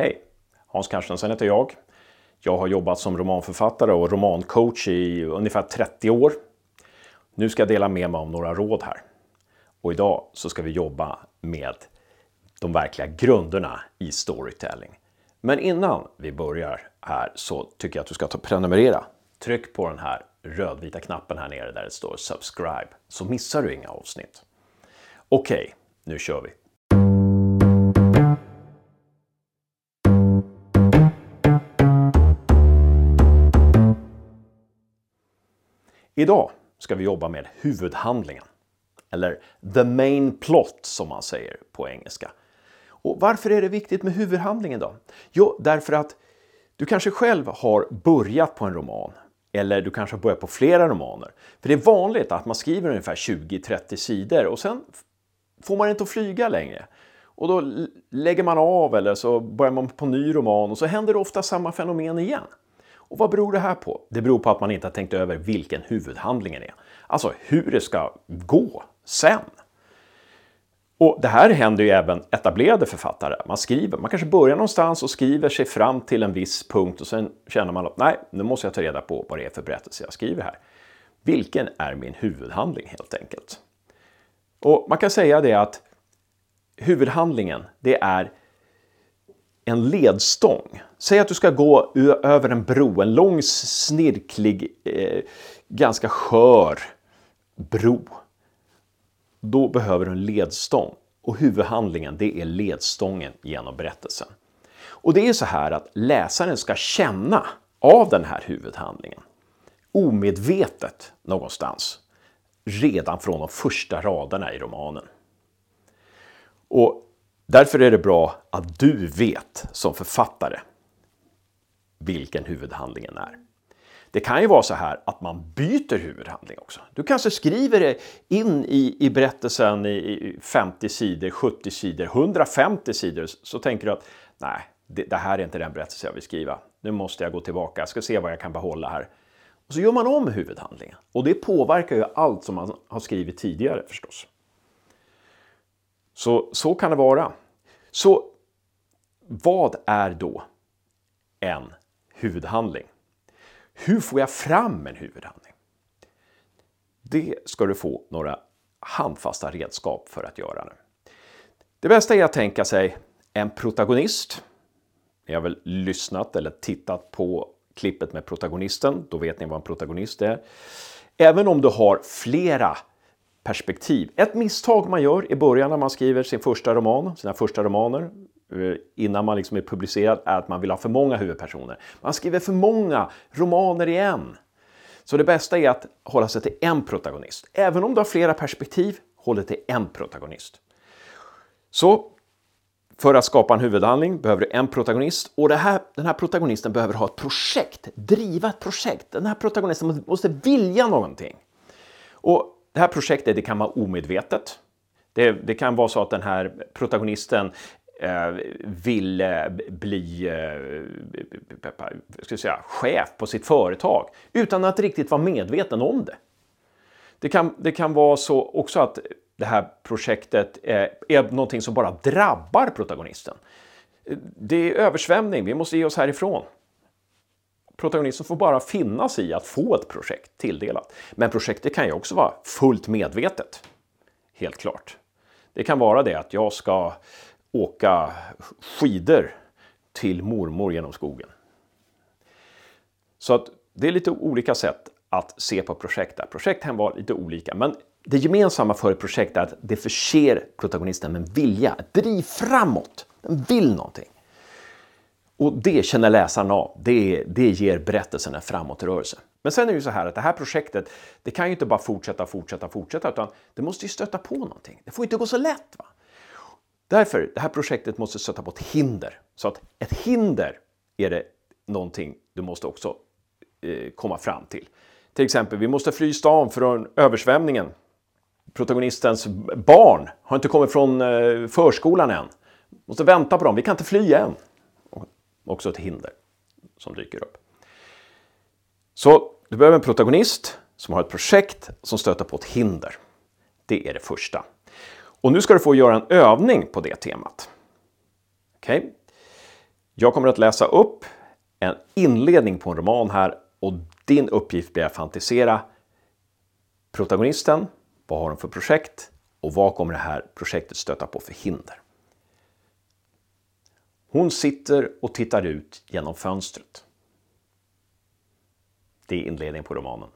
Hej! Hans Carstensen heter jag. Jag har jobbat som romanförfattare och romancoach i ungefär 30 år. Nu ska jag dela med mig av några råd här. Och idag så ska vi jobba med de verkliga grunderna i storytelling. Men innan vi börjar här så tycker jag att du ska ta prenumerera. Tryck på den här rödvita knappen här nere där det står subscribe så missar du inga avsnitt. Okej, okay, nu kör vi! Idag ska vi jobba med huvudhandlingen. Eller the main plot som man säger på engelska. Och varför är det viktigt med huvudhandlingen då? Jo, därför att du kanske själv har börjat på en roman eller du kanske har börjat på flera romaner. För det är vanligt att man skriver ungefär 20-30 sidor och sen får man inte att flyga längre. Och då lägger man av eller så börjar man på en ny roman och så händer det ofta samma fenomen igen. Och vad beror det här på? Det beror på att man inte har tänkt över vilken huvudhandlingen är. Alltså hur det ska gå sen. Och det här händer ju även etablerade författare. Man skriver, man kanske börjar någonstans och skriver sig fram till en viss punkt och sen känner man att nej, nu måste jag ta reda på vad det är för berättelse jag skriver här. Vilken är min huvudhandling helt enkelt? Och man kan säga det att huvudhandlingen, det är en ledstång. Säg att du ska gå över en bro, en lång snirklig, eh, ganska skör bro. Då behöver du en ledstång och huvudhandlingen det är ledstången genom berättelsen. Och det är så här att läsaren ska känna av den här huvudhandlingen omedvetet någonstans redan från de första raderna i romanen. Och Därför är det bra att du vet som författare vilken huvudhandlingen är. Det kan ju vara så här att man byter huvudhandling också. Du kanske skriver det in i, i berättelsen i 50 sidor, 70 sidor, 150 sidor. Så tänker du att nej, det, det här är inte den berättelse jag vill skriva. Nu måste jag gå tillbaka, jag ska se vad jag kan behålla här. Och så gör man om huvudhandlingen. Och det påverkar ju allt som man har skrivit tidigare förstås. Så, så kan det vara. Så vad är då en huvudhandling? Hur får jag fram en huvudhandling? Det ska du få några handfasta redskap för att göra nu. Det bästa är att tänka sig en protagonist. Ni har väl lyssnat eller tittat på klippet med protagonisten, då vet ni vad en protagonist är. Även om du har flera perspektiv. Ett misstag man gör i början när man skriver sin första roman, sina första romaner, eh, innan man liksom är publicerad, är att man vill ha för många huvudpersoner. Man skriver för många romaner i en. Så det bästa är att hålla sig till en protagonist. Även om du har flera perspektiv, håll dig till en protagonist. Så för att skapa en huvudhandling behöver du en protagonist och här, den här protagonisten behöver ha ett projekt, driva ett projekt. Den här protagonisten måste vilja någonting. Och det här projektet det kan vara omedvetet. Det, det kan vara så att den här protagonisten eh, vill eh, bli eh, ska säga, chef på sitt företag utan att riktigt vara medveten om det. Det kan, det kan vara så också att det här projektet eh, är någonting som bara drabbar protagonisten. Det är översvämning, vi måste ge oss härifrån protagonisten får bara finna sig i att få ett projekt tilldelat. Men projektet kan ju också vara fullt medvetet. Helt klart. Det kan vara det att jag ska åka skidor till mormor genom skogen. Så att det är lite olika sätt att se på projekt där. Projekt kan vara lite olika, men det gemensamma för ett projekt är att det förser protagonisten med en vilja, ett driv framåt. Den vill någonting. Och det känner läsaren av. Det, det ger berättelsen en framåtrörelse. Men sen är det ju så här att det här projektet, det kan ju inte bara fortsätta, fortsätta, fortsätta, utan det måste ju stöta på någonting. Det får inte gå så lätt. Va? Därför, det här projektet måste stöta på ett hinder. Så att ett hinder är det någonting du måste också eh, komma fram till. Till exempel, vi måste fly stan från översvämningen. Protagonistens barn har inte kommit från eh, förskolan än. Måste vänta på dem, vi kan inte fly än också ett hinder som dyker upp. Så du behöver en protagonist som har ett projekt som stöter på ett hinder. Det är det första. Och nu ska du få göra en övning på det temat. Okej? Okay? Jag kommer att läsa upp en inledning på en roman här och din uppgift blir att fantisera protagonisten, vad har de för projekt och vad kommer det här projektet stöta på för hinder? Hon sitter och tittar ut genom fönstret. Det är inledningen på romanen.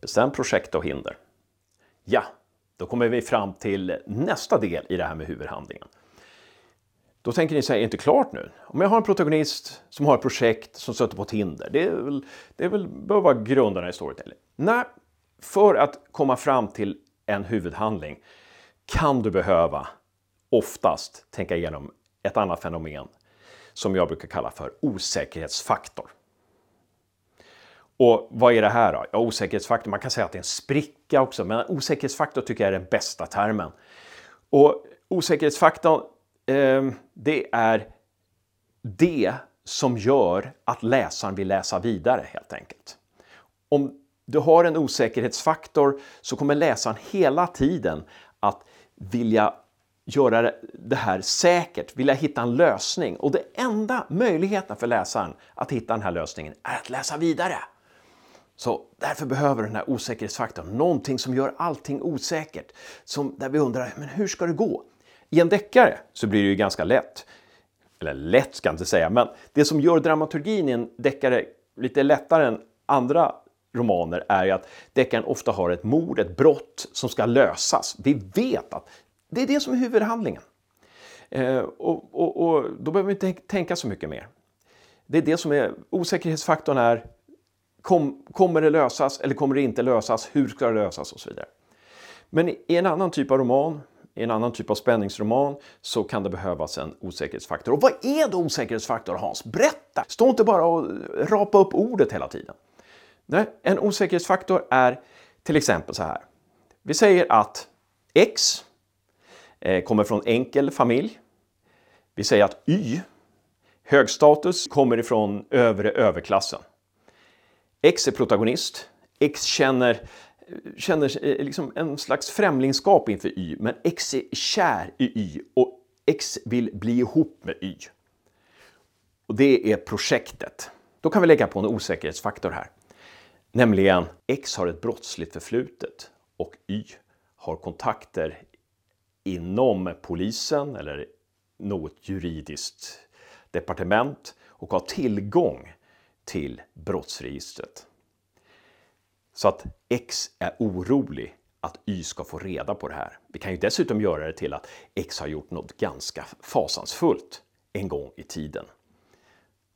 Bestäm projekt och hinder. Ja, då kommer vi fram till nästa del i det här med huvudhandlingen. Då tänker ni säga, är det inte klart nu? Om jag har en protagonist som har ett projekt som stöter på ett hinder, det, är väl, det är väl, bör vara grunderna i storytelling. Nej, för att komma fram till en huvudhandling kan du behöva oftast tänka igenom ett annat fenomen som jag brukar kalla för osäkerhetsfaktor. Och vad är det här då? Ja, osäkerhetsfaktor, man kan säga att det är en spricka också, men osäkerhetsfaktor tycker jag är den bästa termen. Och osäkerhetsfaktorn, eh, det är det som gör att läsaren vill läsa vidare helt enkelt. Om du har en osäkerhetsfaktor så kommer läsaren hela tiden att vilja göra det här säkert, vilja hitta en lösning. Och det enda möjligheten för läsaren att hitta den här lösningen är att läsa vidare. Så därför behöver den här osäkerhetsfaktorn någonting som gör allting osäkert. Som, där vi undrar, men hur ska det gå? I en deckare så blir det ju ganska lätt. Eller lätt ska jag inte säga, men det som gör dramaturgin i en deckare lite lättare än andra romaner är ju att deckaren ofta har ett mord, ett brott som ska lösas. Vi vet att det är det som är huvudhandlingen. Eh, och, och, och, då behöver vi inte tänka så mycket mer. Det är det som är osäkerhetsfaktorn är kom, kommer det lösas eller kommer det inte lösas? Hur ska det lösas och så vidare. Men i en annan typ av roman, i en annan typ av spänningsroman så kan det behövas en osäkerhetsfaktor. Och vad är då osäkerhetsfaktor Hans? Berätta! Stå inte bara och rapa upp ordet hela tiden. Nej, en osäkerhetsfaktor är till exempel så här. Vi säger att X Eh, kommer från enkel familj. Vi säger att Y, högstatus, kommer ifrån övre överklassen. X är protagonist. X känner, känner eh, liksom en slags främlingskap inför Y, men X är kär i Y och X vill bli ihop med Y. Och det är projektet. Då kan vi lägga på en osäkerhetsfaktor här. Nämligen X har ett brottsligt förflutet och Y har kontakter inom polisen eller något juridiskt departement och har tillgång till brottsregistret. Så att X är orolig att Y ska få reda på det här. Vi kan ju dessutom göra det till att X har gjort något ganska fasansfullt en gång i tiden.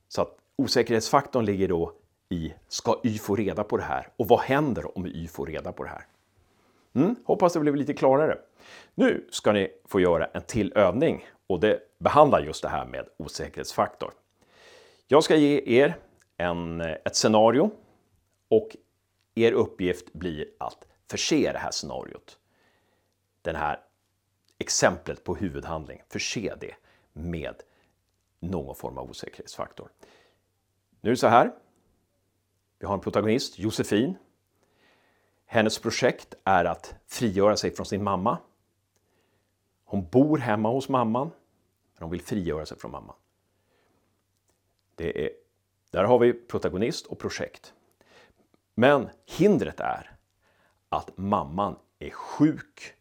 Så att osäkerhetsfaktorn ligger då i, ska Y få reda på det här? Och vad händer om Y får reda på det här? Mm, hoppas det blev lite klarare. Nu ska ni få göra en till övning och det behandlar just det här med osäkerhetsfaktor. Jag ska ge er en, eh, ett scenario och er uppgift blir att förse det här scenariot, den här exemplet på huvudhandling, förse det med någon form av osäkerhetsfaktor. Nu är det så här. Vi har en protagonist, Josefin. Hennes projekt är att frigöra sig från sin mamma. Hon bor hemma hos mamman, men hon vill frigöra sig från mamman. Det är där har vi protagonist och projekt. Men hindret är att mamman är sjuk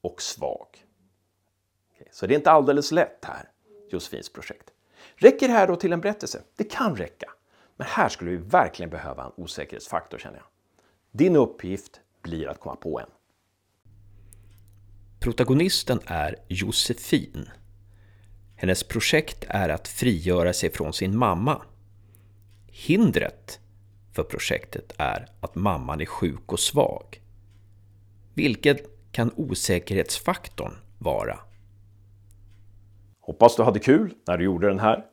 och svag. Så det är inte alldeles lätt här, Josefins projekt. Räcker det här då till en berättelse? Det kan räcka. Men här skulle vi verkligen behöva en osäkerhetsfaktor känner jag. Din uppgift blir att komma på en. Protagonisten är Josefin. Hennes projekt är att frigöra sig från sin mamma. Hindret för projektet är att mamman är sjuk och svag. Vilket kan osäkerhetsfaktorn vara? Hoppas du hade kul när du gjorde den här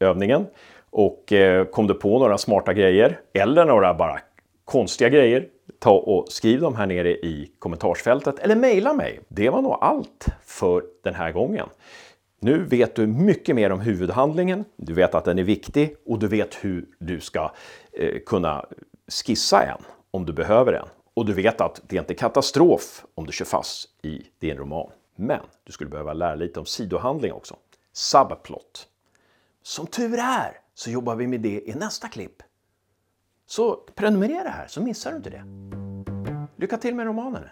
övningen. Och eh, kom du på några smarta grejer eller några bara konstiga grejer, ta och skriv dem här nere i kommentarsfältet eller mejla mig. Det var nog allt för den här gången. Nu vet du mycket mer om huvudhandlingen, du vet att den är viktig och du vet hur du ska eh, kunna skissa en om du behöver en. Och du vet att det är inte katastrof om du kör fast i din roman. Men du skulle behöva lära lite om sidohandling också. Subplot. Som tur är så jobbar vi med det i nästa klipp. Så prenumerera här så missar du inte det. Lycka till med romanen!